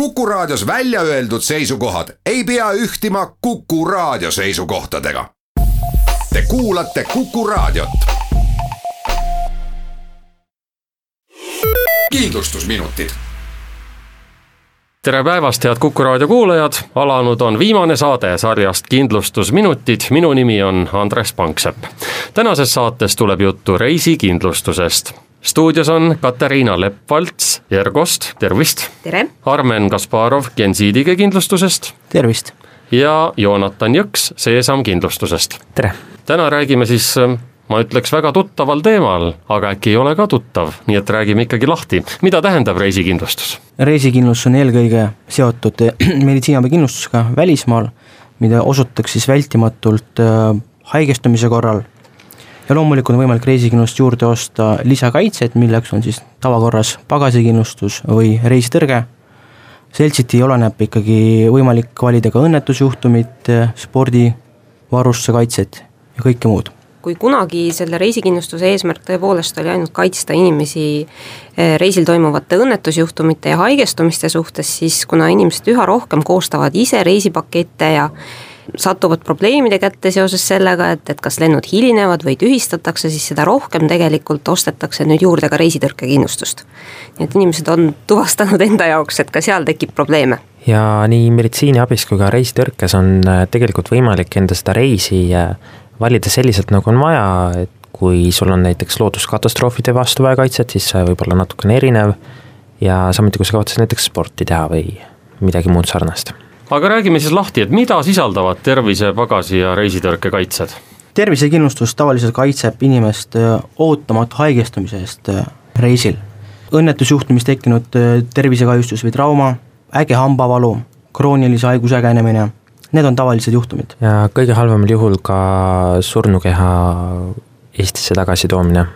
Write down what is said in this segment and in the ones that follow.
Kuku Raadios välja öeldud seisukohad ei pea ühtima Kuku Raadio seisukohtadega. Te kuulate Kuku Raadiot. kindlustusminutid tere päevast, head Kuku raadio kuulajad, alanud on viimane saade sarjast Kindlustusminutid, minu nimi on Andres Panksepp. tänases saates tuleb juttu reisikindlustusest stuudios on Katariina Lepp-Valts Ergost, tervist! tere! Armen Kasparov Gensidige kindlustusest. tervist! ja Joonatan Jõks Seesam kindlustusest. tere! täna räägime siis ma ütleks väga tuttaval teemal, aga äkki ei ole ka tuttav, nii et räägime ikkagi lahti, mida tähendab reisikindlustus? reisikindlustus on eelkõige seotud meditsiiniabikindlustusega välismaal, mida osutatakse siis vältimatult äh, haigestumise korral ja loomulikult on võimalik reisikindlustust juurde osta lisakaitseid, milleks on siis tavakorras pagasikindlustus või reisitõrge. seltsiti oleneb ikkagi võimalik valida ka õnnetusjuhtumit, spordi, varustuse kaitset ja kõike muud kui kunagi selle reisikindlustuse eesmärk tõepoolest oli ainult kaitsta inimesi eh, reisil toimuvate õnnetusjuhtumite ja haigestumiste suhtes, siis kuna inimesed üha rohkem koostavad ise reisipakette ja satuvad probleemide kätte seoses sellega, et, et kas lennud hilinevad või tühistatakse, siis seda rohkem tegelikult ostetakse nüüd juurde ka reisitõrkekindlustust. nii et inimesed on tuvastanud enda jaoks, et ka seal tekib probleeme. ja nii meditsiiniabis kui ka reisitõrkes on äh, tegelikult võimalik enda seda reisi äh, valida selliselt, nagu on vaja, et kui sul on näiteks looduskatastroofide vastu vaja kaitset, siis see võib olla natukene erinev ja samuti, kui sa kavatsed näiteks sporti teha või midagi muud sarnast aga räägime siis lahti, et mida sisaldavad tervise, pagasi ja reisitõrke kaitsed? tervisekindlustus tavaliselt kaitseb inimest äh, ootamatu haigestumise eest äh, reisil. õnnetusjuhtumis tekkinud äh, tervisekahjustus või trauma, äge hambavalu, kroonilise haiguse ägenemine, need on tavalised juhtumid. ja kõige halvemal juhul ka surnukeha Eestisse tagasi toomine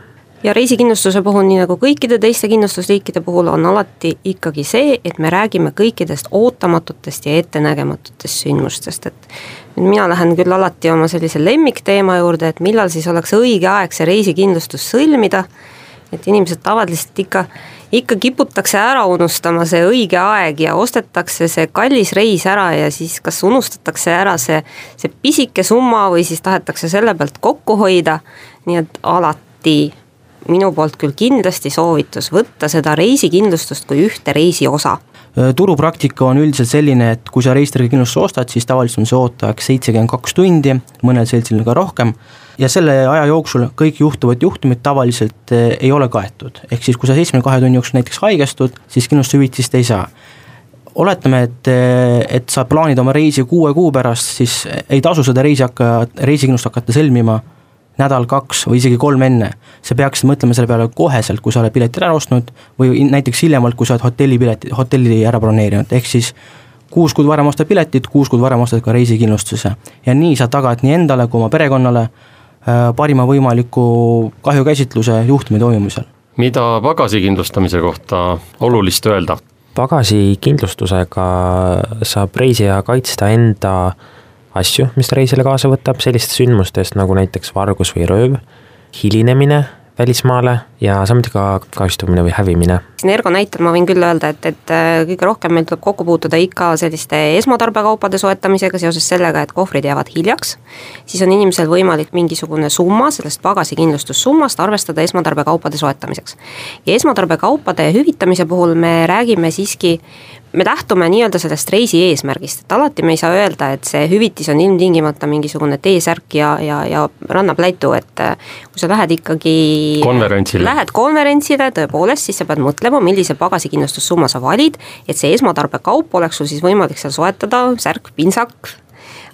ja reisikindlustuse puhul, nii nagu kõikide teiste kindlustusliikide puhul, on alati ikkagi see, et me räägime kõikidest ootamatutest ja ettenägematutest sündmustest, et mina lähen küll alati oma sellise lemmikteema juurde, et millal siis oleks õige aeg see reisikindlustus sõlmida, et inimesed tavaliselt ikka, ikka kiputakse ära unustama see õige aeg ja ostetakse see kallis reis ära ja siis kas unustatakse ära see, see pisike summa või siis tahetakse selle pealt kokku hoida, nii et alati minu poolt küll kindlasti soovitus võtta seda reisikindlustust kui ühte reisi osa turupraktika on üldiselt selline, et kui sa reisitõrjekindlustuse ostad, siis tavaliselt on see ooteaeg seitsekümmend kaks tundi, mõnel seltsil ka rohkem, ja selle aja jooksul kõik juhtuvad juhtumid tavaliselt ei ole kaetud, ehk siis kui sa seitsmekümne kahe tunni jooksul näiteks haigestud, siis kindlustushüvitist ei saa. oletame, et, et sa plaanid oma reisi kuue kuu pärast, siis ei tasu seda reisi hakka, reisikindlustust hakata sõlmima nädal, kaks või isegi kolm enne. sa peaksid mõtlema selle peale koheselt, kui sa oled pileti ära ostnud või näiteks hiljemalt, kui sa oled hotellipileti, hotelli ära broneerinud, ehk siis kuus kuud varem ostad piletit, kuus kuud varem ostad ka reisikindlustuse. ja nii sa tagad nii endale kui oma perekonnale äh, parima võimaliku kahjukäsitluse juhtumi toimumisel. mida pagasi kindlustamise kohta olulist öelda? pagasikindlustusega saab reisija kaitsta enda asju, mis reisile kaasa võtab, sellistest sündmustest nagu näiteks vargus või rööv, hilinemine välismaale ja samuti ka kahjustumine või hävimine. siin Ergo näitel ma võin küll öelda, et, et äh, kõige rohkem meil tuleb kokku puutuda ikka selliste esmatarbekaupade soetamisega seoses sellega, et kohvrid jäävad hiljaks. siis on inimesel võimalik mingisugune summa sellest pagasikindlustussummast arvestada esmatarbekaupade soetamiseks. ja esmatarbekaupade hüvitamise puhul me räägime siiski me lähtume nii-öelda sellest reisi eesmärgist, et alati me ei saa öelda, et see hüvitis on ilmtingimata mingisugune T-särk ja, ja, ja rannaplätu, et äh, kui sa lähed ikkagi konverentsile, lähed konverentsile tõepoolest, siis sa pead mõtlema, millise pagasikindlustussumma sa valid, et see esmatarbekaup oleks sul siis võimalik seal soetada, särk, pintsak,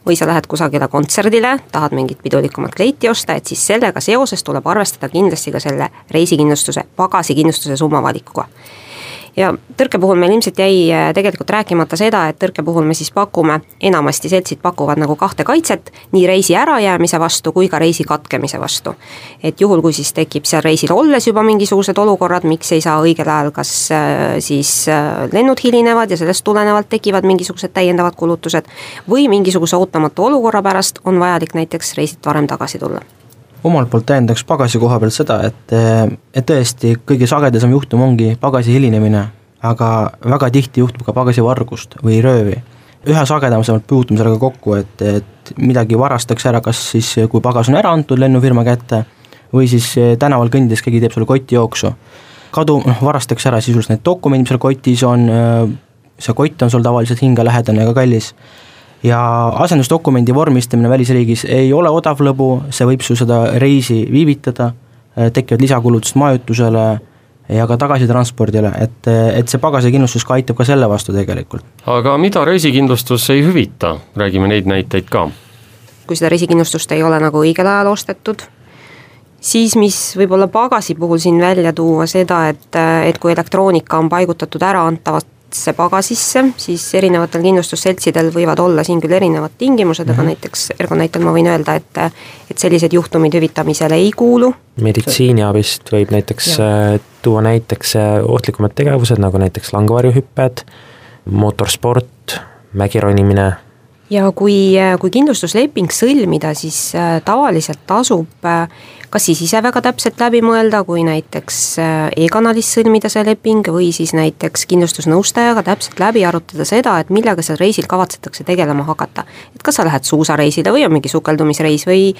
või sa lähed kusagile kontserdile, tahad mingit pidulikumat kleiti osta, et siis sellega seoses tuleb arvestada kindlasti ka selle reisikindlustuse, pagasikindlustuse summa valikuga ja tõrke puhul meil ilmselt jäi äh, tegelikult rääkimata seda, et tõrke puhul me siis pakume, enamasti seltsid pakuvad nagu kahte kaitset, nii reisi ärajäämise vastu kui ka reisi katkemise vastu. et juhul, kui siis tekib seal reisil olles juba mingisugused olukorrad, miks ei saa õigel ajal, kas äh, siis äh, lennud hilinevad ja sellest tulenevalt tekivad mingisugused täiendavad kulutused, või mingisuguse ootamatu olukorra pärast on vajalik näiteks reisilt varem tagasi tulla omalt poolt täiendaks pagasi koha pealt seda, et, et tõesti kõige sagedasem juhtum ongi pagasi hilinemine, aga väga tihti juhtub ka pagasivargust või röövi. üha sagedamalt puutume sellega kokku, et, et midagi varastatakse ära, kas siis kui pagas on ära antud lennufirma kätte või siis tänaval kõndides keegi teeb sulle kotijooksu. kadu, noh varastatakse ära sisuliselt need dokumendid, mis seal kotis on, see kott on sul tavaliselt hingelähedane ja ka kallis ja asendusdokumendi vormistamine välisriigis ei ole odav lõbu, see võib su seda reisi viivitada, tekivad lisakulutused majutusele ja ka tagasitranspordile, et, et see pagasikindlustus ka aitab ka selle vastu tegelikult. aga mida reisikindlustus ei hüvita, räägime neid näiteid ka. kui seda reisikindlustust ei ole nagu õigel ajal ostetud, siis mis võib-olla pagasi puhul siin välja tuua seda, et, et kui elektroonika on paigutatud äraantavat sisse pagasisse, siis erinevatel kindlustusseltsidel võivad olla siin küll erinevad tingimused mm, -hmm. aga mhm. näiteks Ergo näitel ma võin öelda, et et sellised juhtumid hüvitamisele ei kuulu. meditsiiniabist võib näiteks ja. Äh, tuua näiteks äh, ohtlikumad tegevused, nagu näiteks langevarjuhüpped, mootorsport, mägironimine ja kui, kui kindlustusleping sõlmida, siis äh, tavaliselt tasub kas siis ise väga täpselt läbi mõelda, kui näiteks äh, e-kanalis sõlmida see leping või siis näiteks kindlustusnõustajaga täpselt läbi arutada seda, et millega seal reisil kavatsetakse tegelema hakata. et kas sa lähed suusareisile või on mingi sukeldumisreis või,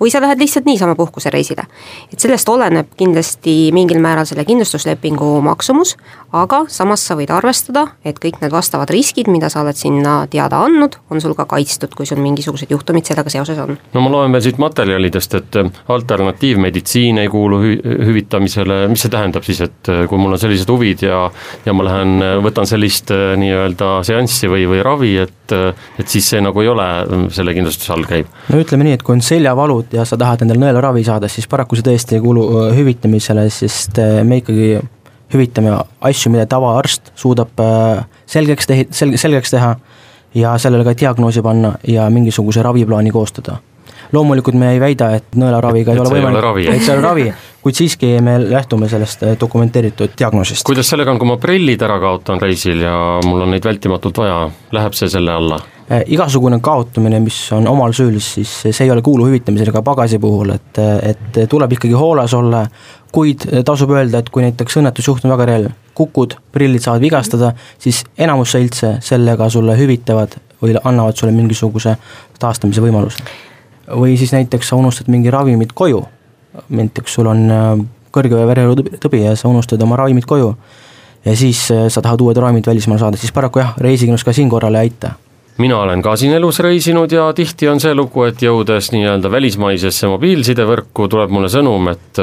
või sa lähed lihtsalt niisama puhkusereisile. et sellest oleneb kindlasti mingil määral selle kindlustuslepingu maksumus, aga samas sa võid arvestada, et kõik need vastavad riskid, mida sa oled sinna teada andnud, on sul ka kaitstud, kui sul mingisugused juhtumid sellega seoses on. no ma loen veel siit materjalidest, et alternatiiv alternatiivmeditsiin ei kuulu hü-, hüvitamisele, mis see tähendab siis, et äh, kui mul on sellised huvid ja ja ma lähen, äh, võtan sellist äh, nii-öelda seanssi või, või ravi, et et siis see nagu ei ole selle kindlustuse all käib? no ütleme nii, et kui on seljavalud ja sa tahad endale nõelaravi saada, siis paraku see tõesti ei kuulu hüvitamisele, sest me ikkagi hüvitame asju, mida tavaarst suudab selgeks tehi-, selg-, selgeks teha ja sellele ka diagnoosi panna ja mingisuguse raviplaani koostada loomulikult me ei väida, et nõelaraviga ei et ole võimalik, et see ei ole ravi, kuid siiski me lähtume sellest äh, dokumenteeritud diagnoosist. kuidas sellega on, kui ma prillid ära kaotan reisil ja mul on neid vältimatult vaja, läheb see selle alla? Äh, igasugune kaotamine, mis on omal süül, siis see ei ole kuulu hüvitamisele ka pagasi puhul, et, et tuleb ikkagi hooles olla, kuid tasub öelda, et kui näiteks õnnetusjuht on väga real, kukud, prillid saavad vigastada, siis enamus seltse sellega sulle hüvitavad või annavad sulle mingisuguse taastamise võimaluse. Või siis näiteks sa unustad mingi ravimid koju, näiteks sul on äh, kõrge vererõhutõbi ja sa unustad oma ravimid koju. Ja siis äh, sa tahad uued ravimid välismaale saada, siis paraku jah, reisikindlus ka siin korral ei aita mina olen ka siin elus reisinud ja tihti on see lugu, et jõudes nii-öelda välismaisesse mobiilsidevõrku, tuleb mulle sõnum, et,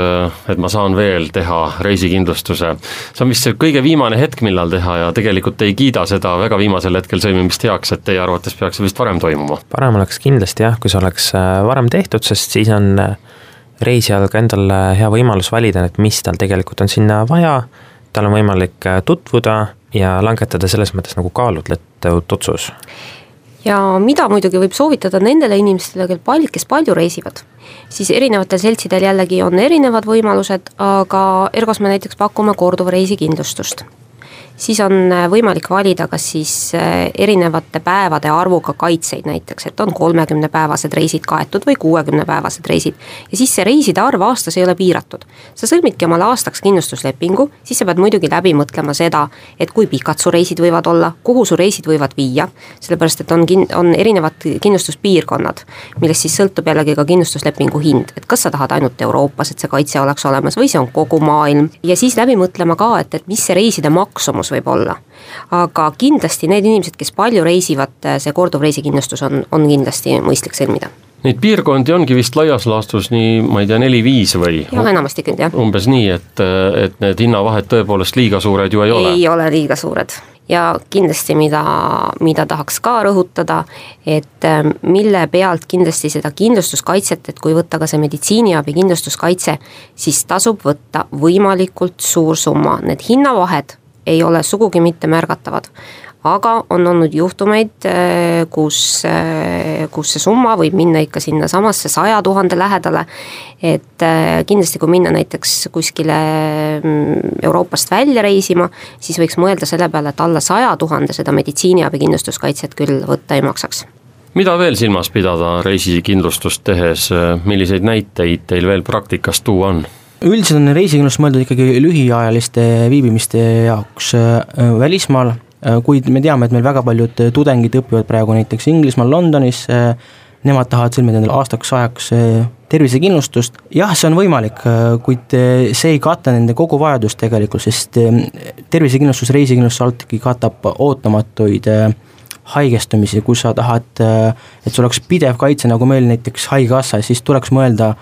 et ma saan veel teha reisikindlustuse. see on vist see kõige viimane hetk, millal teha ja tegelikult ei kiida seda väga viimasel hetkel sõlmimist heaks, et teie arvates peaks see vist varem toimuma? parem oleks kindlasti jah, kui see oleks äh, varem tehtud, sest siis on äh, reisijal ka endal äh, hea võimalus valida, et mis tal tegelikult on sinna vaja, tal on võimalik tutvuda ja langetada selles mõttes nagu kaalutletud otsus ja mida muidugi võib soovitada nendele inimestele, kel palju, kes palju reisivad, siis erinevatel seltsidel jällegi on erinevad võimalused, aga Ergos me näiteks pakume korduvreisikindlustust siis on äh, võimalik valida kas siis äh, erinevate päevade arvuga kaitseid näiteks, et on kolmekümnepäevased reisid kaetud või kuuekümnepäevased reisid. ja siis see reiside arv aastas ei ole piiratud. sa sõlmidki omale aastaks kindlustuslepingu, siis sa pead muidugi läbi mõtlema seda, et kui pikad su reisid võivad olla, kuhu su reisid võivad viia, sellepärast et on kin-, on erinevad kindlustuspiirkonnad, millest siis sõltub jällegi ka kindlustuslepingu hind, et kas sa tahad ainult Euroopas, et see kaitse oleks olemas või see on kogu maailm ja siis läbi mõtlema ka, et, et mis see reiside maksumus võib olla. aga kindlasti need inimesed, kes palju reisivad, see korduv reisikindlustus on, on kindlasti mõistlik sõlmida Neid piirkondi ongi vist laias laastus nii, ma ei tea, neli-viis või? jah, enamasti küll, jah. umbes nii, et, et need hinnavahed tõepoolest liiga suured ju ei ole? ei ole liiga suured ja kindlasti, mida, mida tahaks ka rõhutada, et ähm, mille pealt kindlasti seda kindlustuskaitset, et kui võtta ka see meditsiiniabi kindlustuskaitse, siis tasub võtta võimalikult suur summa, need hinnavahed ei ole sugugi mitte märgatavad. aga on olnud juhtumeid, äh, kus, äh, kus see summa võib minna ikka sinnasamasse saja tuhande lähedale. et äh, kindlasti, kui minna näiteks kuskile mm, Euroopast välja reisima, siis võiks mõelda selle peale, et alla saja tuhande seda meditsiiniabi kindlustuskaitset küll võtta ei maksaks mida veel silmas pidada reisikindlustust tehes, milliseid näiteid teil veel praktikast tuua on? Üldiselt on reisikindlustus mõeldud ikkagi lühiajaliste viibimiste jaoks välismaal, kuid me teame, et meil väga paljud tudengid õpivad praegu näiteks Inglismaal, Londonis, nemad tahavad sõlmida endale aastaks ajaks tervisekindlustust, jah, see on võimalik, kuid see ei kata nende kogu vajadust tegelikult, sest tervisekindlustus reisikindlustuse alt ikkagi katab ootamatuid haigestumisi, kus sa tahad, et sul oleks pidev kaitse, nagu meil näiteks Haigekassa, siis tuleks mõelda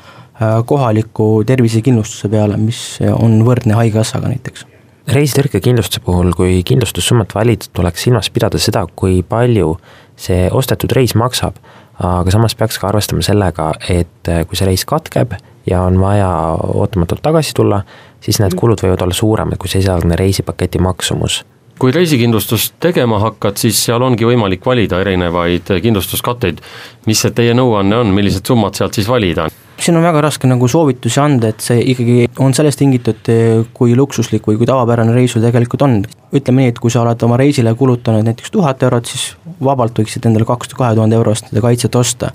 kohaliku tervisekindlustuse peale, mis on võrdne Haigekassaga näiteks reisitõrkekindlustuse puhul, kui kindlustussummat valida, tuleks silmas pidada seda, kui palju see ostetud reis maksab aga samas peaks ka arvestama sellega, et äh, kui see reis katkeb ja on vaja ootamatult tagasi tulla, siis need kulud võivad olla suuremad kui see esialgne reisipaketi maksumus kui reisikindlustust tegema hakkad, siis seal ongi võimalik valida erinevaid kindlustuskatteid. mis see teie nõuanne on, millised summad sealt siis valida? Siin on väga raske nagu soovitusi anda, et see ikkagi on sellest tingitud, kui luksuslik või kui tavapärane reis sul tegelikult on. ütleme nii, et kui sa oled oma reisile kulutanud näiteks tuhat eurot, siis vabalt võiksid endale kaks, kahe tuhande eurost seda kaitset osta.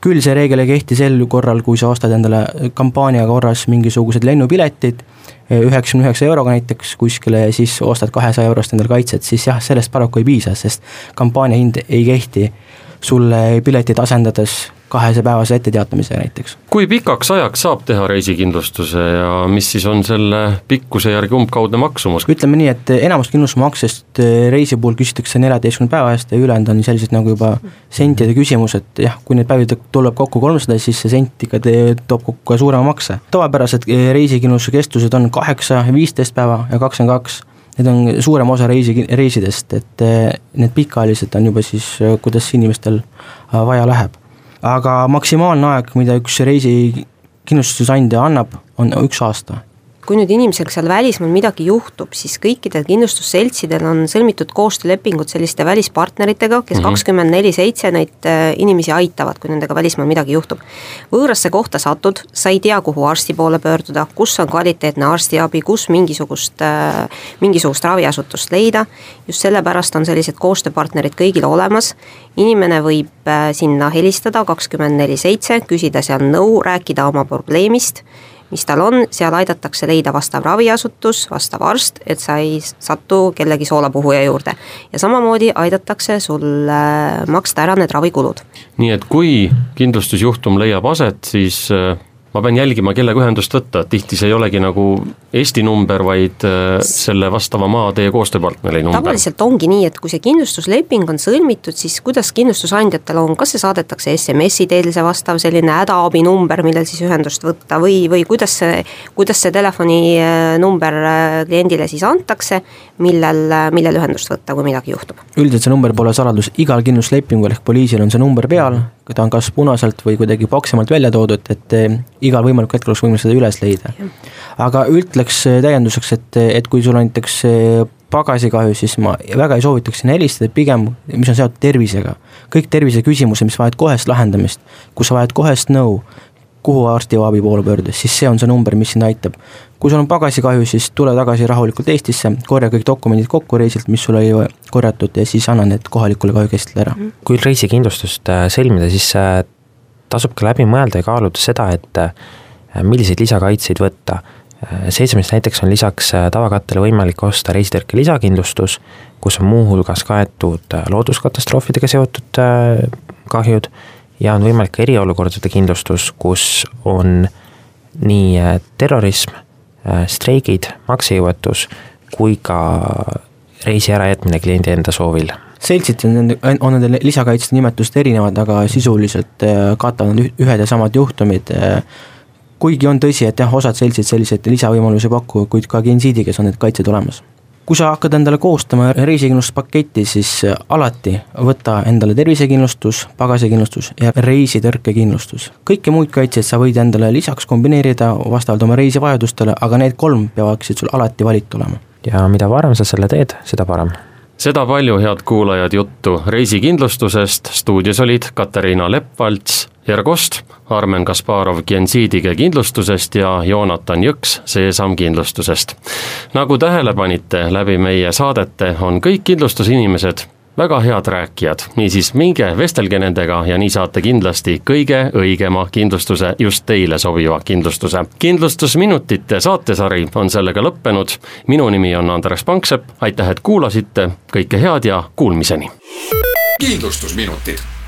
küll see reegel ei kehti sel korral, kui sa ostad endale kampaania korras mingisugused lennupiletid, üheksakümne üheksa euroga näiteks kuskile ja siis ostad kahesaja eurost endale kaitset, siis jah, sellest paraku ei piisa, sest kampaania hind ei kehti sulle piletit asendades kahesajapäevase etteteatamise näiteks. kui pikaks ajaks saab teha reisikindlustuse ja mis siis on selle pikkuse järgi umbkaudne maksumus? ütleme nii, et enamus kindlustusmaksest eh, reisi puhul küsitakse neljateistkümne päeva eest ja ülejäänud on sellised nagu juba sentide küsimus, et jah, kui neid päevi tuleb kokku kolmsada, siis see sent ikka toob kokku ka suurema makse. tavapärased eh, reisikindlustuse kestused on kaheksa, viisteist päeva ja kakskümmend kaks need on suurem osa reisi, reisidest, et eh, need pikaajalised on juba siis, kuidas inimestel vaja läheb. Aga maksimaalne aeg, mida üks reisikindlustusandja annab, on üks aasta kui nüüd inimesel seal välismaal midagi juhtub, siis kõikidel kindlustusseltsidel on sõlmitud koostöölepingud selliste välispartneritega, kes mhm. kakskümmend neli seitse neid äh, inimesi aitavad, kui nendega välismaal midagi juhtub. võõrasse kohta satud, sa ei tea, kuhu arsti poole pöörduda, kus on kvaliteetne arstiabi, kus mingisugust, äh, mingisugust raviasutust leida. just sellepärast on sellised koostööpartnerid kõigil olemas. inimene võib äh, sinna helistada kakskümmend neli seitse, küsida seal nõu, rääkida oma probleemist mis tal on, seal aidatakse leida vastav raviasutus, vastav arst, et sa ei satu kellegi soolapuhuja juurde. ja samamoodi aidatakse sul maksta ära need ravikulud. nii et kui kindlustusjuhtum leiab aset, siis äh, ma pean jälgima, kellega ühendust võtta, tihti see ei olegi nagu Eesti number, vaid äh, selle vastava maa teie koostööpartneri number. tavaliselt ongi nii, et kui see kindlustusleping on sõlmitud, siis kuidas kindlustusandjatel on, kas see saadetakse SMS-i teel, see vastav selline hädaabinumber, millel siis ühendust võtta või, või kuidas see, kuidas see telefoninumber äh, kliendile siis antakse, millel, millel ühendust võtta, kui midagi juhtub? üldiselt see number pole saladus, igal kindlustuslepingul ehk poliisil on see number peal, ta on kas punaselt või kuidagi paksemalt välja toodud, et igal võimalikul hetkel oleks võimalik seda üles leida. aga ütleks eh, täienduseks, et, et kui sul on näiteks eh, pagasikahju, siis ma väga ei soovitaks sinna helistada, pigem mis on seotud tervisega. kõik terviseküsimused, mis vajavad kohest lahendamist, kus sa vajad kohest nõu, kuhu arstiabi poole pöörduda, siis see on see number, mis sind aitab. kui sul on pagasikahju, siis tule tagasi rahulikult Eestisse, korja kõik dokumendid kokku reisilt, mis sul oli korjatud ja siis anna need kohalikule kahjukestlale ära. Mhm. kui reisikindlustust äh, sõlmida, siis äh, tasub ka läbi mõelda ja kaaluda seda, et äh, milliseid lisakaitseid võtta. Seitsmest näiteks on lisaks tavakattele võimalik osta reisitõrke lisakindlustus, kus on muuhulgas kaetud looduskatastroofidega seotud kahjud ja on võimalik ka eriolukordade kindlustus, kus on nii äh, terrorism, äh, streigid, maksejõuetus kui ka reisi ärajätmine kliendi enda soovil seltsid on nende, on nende lisakaitsete nimetused erinevad, aga sisuliselt äh, katavad ühed ja samad juhtumid. Kuigi on tõsi, et jah, osad seltsid selliseid lisavõimalusi ei paku, kuid ka Gensidiges on need kaitsed olemas kui sa hakkad endale koostama reisikindlustuspaketti, siis äh, alati võta endale tervisekindlustus, pagasikindlustus ja reisitõrkekindlustus. kõiki muid kaitseid sa võid endale lisaks kombineerida vastavalt oma reisivajadustele, aga need kolm peaksid sul alati valitud olema. ja mida varem sa selle teed, seda parem seda palju, head kuulajad, juttu reisikindlustusest, stuudios olid Katariina Lepp-Valts, Ergost, Armen Kasparov Gensidige kindlustusest ja Joonatan Jõks Seesam kindlustusest. nagu tähele panite, läbi meie saadete on kõik kindlustusinimesed väga head rääkijad, niisiis minge vestelge nendega ja nii saate kindlasti kõige õigema kindlustuse, just teile sobiva kindlustuse. kindlustusminutite saatesari on sellega lõppenud, minu nimi on Andres Panksepp, aitäh, et kuulasite, kõike head ja kuulmiseni! kindlustusminutid